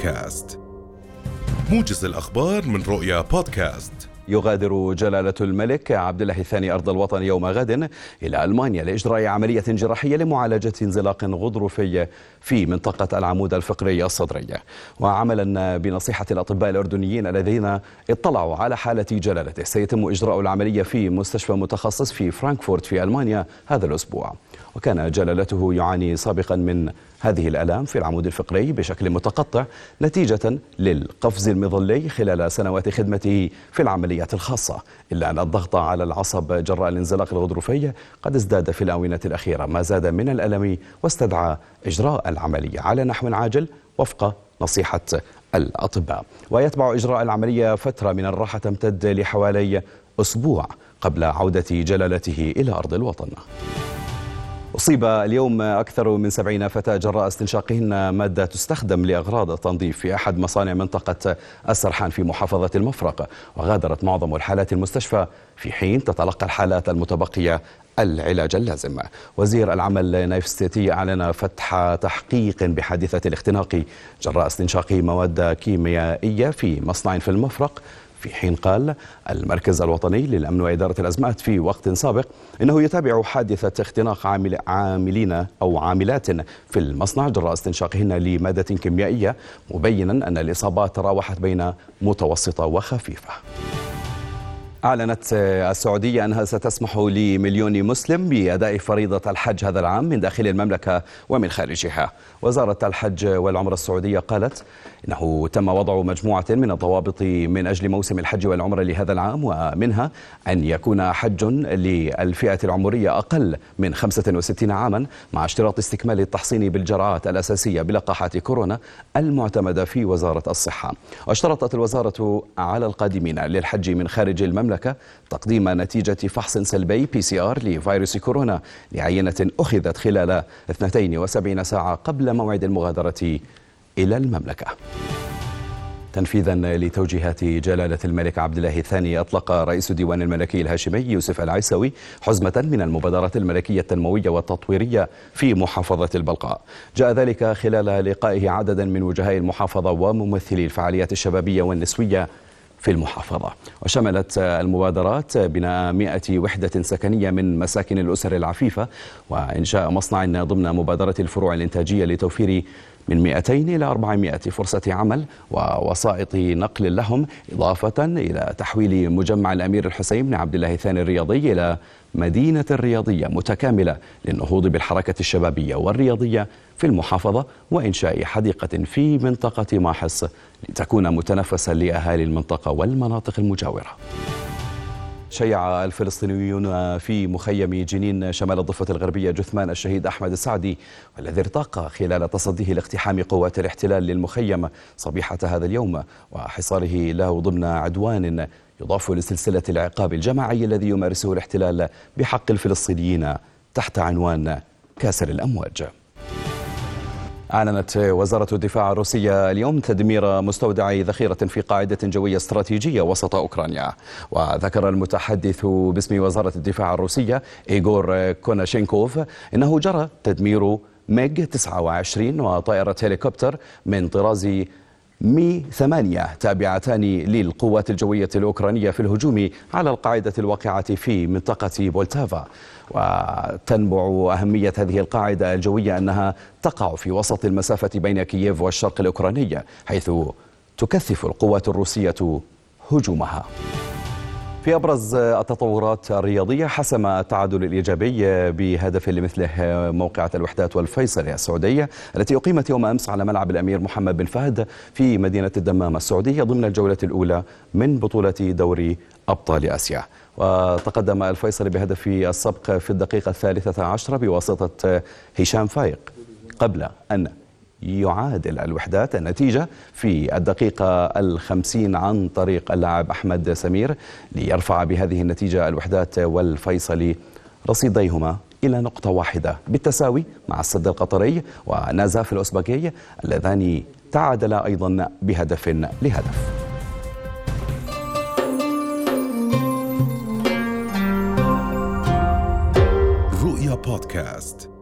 بودكاست. موجز الأخبار من رؤيا بودكاست. يغادر جلالة الملك عبد الله الثاني أرض الوطن يوم غد إلى ألمانيا لإجراء عملية جراحية لمعالجة انزلاق غضروفي في منطقة العمود الفقري الصدري. وعملا بنصيحة الأطباء الأردنيين الذين اطلعوا على حالة جلالته سيتم إجراء العملية في مستشفى متخصص في فرانكفورت في ألمانيا هذا الأسبوع. وكان جلالته يعاني سابقا من هذه الآلام في العمود الفقري بشكل متقطع نتيجة للقفز المظلي خلال سنوات خدمته في العمليات الخاصة إلا أن الضغط على العصب جراء الانزلاق الغضروفي قد ازداد في الآونة الأخيرة ما زاد من الألم واستدعى إجراء العملية. على نحو عاجل وفق نصيحة الأطباء. ويتبع إجراء العملية فترة من الراحة تمتد لحوالي أسبوع قبل عودة جلالته إلى أرض الوطن. أصيب اليوم أكثر من سبعين فتاة جراء استنشاقهن مادة تستخدم لأغراض التنظيف في أحد مصانع منطقة السرحان في محافظة المفرق. وغادرت معظم الحالات المستشفى في حين تتلقى الحالات المتبقية العلاج اللازم. وزير العمل نايف ستيتي أعلن فتح تحقيق بحادثة الاختناق. جراء استنشاق مواد كيميائية في مصنع في المفرق في حين قال المركز الوطني للأمن وإدارة الأزمات في وقت سابق إنه يتابع حادثة اختناق عامل عاملين أو عاملات في المصنع جراء استنشاقهن لمادة كيميائية مبينا أن الإصابات تراوحت بين متوسطة وخفيفة. أعلنت السعودية أنها ستسمح لمليون مسلم بأداء فريضة الحج هذا العام من داخل المملكة ومن خارجها. وزارة الحج والعمرة السعودية قالت إنه تم وضع مجموعة من الضوابط من أجل موسم الحج والعمرة لهذا العام ومنها أن يكون الحج للفئة العمرية أقل من 65 عاما مع اشتراط استكمال التحصين بالجرعات الأساسية بلقاحات كورونا المعتمدة في وزارة الصحة. واشترطت الوزارة على القادمين للحج من خارج المملكة تقديم نتيجة فحص سلبي PCR لفيروس كورونا لعينة أخذت خلال 72 ساعة قبل موعد المغادرة إلى المملكة. تنفيذا لتوجيهات جلالة الملك عبد الله الثاني أطلق رئيس الديوان الملكي الهاشمي يوسف العيسوي حزمة من المبادرات الملكية التنموية والتطويرية في محافظة البلقاء. جاء ذلك خلال لقائه عددا من وجهاء المحافظة وممثلي الفعاليات الشبابية والنسوية في المحافظة. وشملت المبادرات بناء 100 وحدة سكنية من مساكن الأسر العفيفة وإنشاء مصنع ضمن مبادرة الفروع الإنتاجية لتوفير من 200 إلى 400 فرصة عمل ووسائط نقل لهم إضافة إلى تحويل مجمع الأمير الحسين بن عبد الله الثاني الرياضي إلى مدينة رياضية متكاملة للنهوض بالحركة الشبابية والرياضية في المحافظة وإنشاء حديقة في منطقة ماحص لتكون متنفسا لأهالي المنطقة والمناطق المجاورة. شيع الفلسطينيون في مخيم جنين شمال الضفة الغربية جثمان الشهيد أحمد السعدي والذي ارتاق خلال تصديه لاقتحام قوات الاحتلال للمخيم صبيحة هذا اليوم وحصاره له ضمن عدوان يضاف لسلسلة العقاب الجماعي الذي يمارسه الاحتلال بحق الفلسطينيين تحت عنوان كاسر الأمواج. أعلنت وزارة الدفاع الروسية اليوم تدمير مستودع ذخيرة في قاعدة جوية استراتيجية وسط أوكرانيا. وذكر المتحدث باسم وزارة الدفاع الروسية إيغور كوناشينكوف إنه جرى تدمير ميج 29 وطائرة هليكوبتر من طراز مي ثمانية تابعتان للقوات الجوية الأوكرانية في الهجوم على القاعدة الواقعة في منطقة بولتافا. وتنبع أهمية هذه القاعدة الجوية أنها تقع في وسط المسافة بين كييف والشرق الأوكراني حيث تكثف القوات الروسية هجومها. في أبرز التطورات الرياضية حسم التعادل الإيجابي بهدف لمثله موقعة الوحدات والفيصلية السعودية التي أقيمت يوم أمس على ملعب الأمير محمد بن فهد في مدينة الدمام السعودية ضمن الجولة الأولى من بطولة دوري أبطال آسيا. وتقدم الفيصلي بهدف السبق في الدقيقة الثالثة عشرة بواسطة هشام فايق قبل أن يعادل الوحدات. النتيجة في الدقيقة الخمسين عن طريق اللاعب أحمد سمير ليرفع بهذه النتيجة الوحدات والفيصلي رصيديهما إلى نقطة واحدة. بالتساوي مع السد القطري ونازاف الأسبكي اللذان تعادلا أيضا بهدف لهدف. رؤيا بودكاست.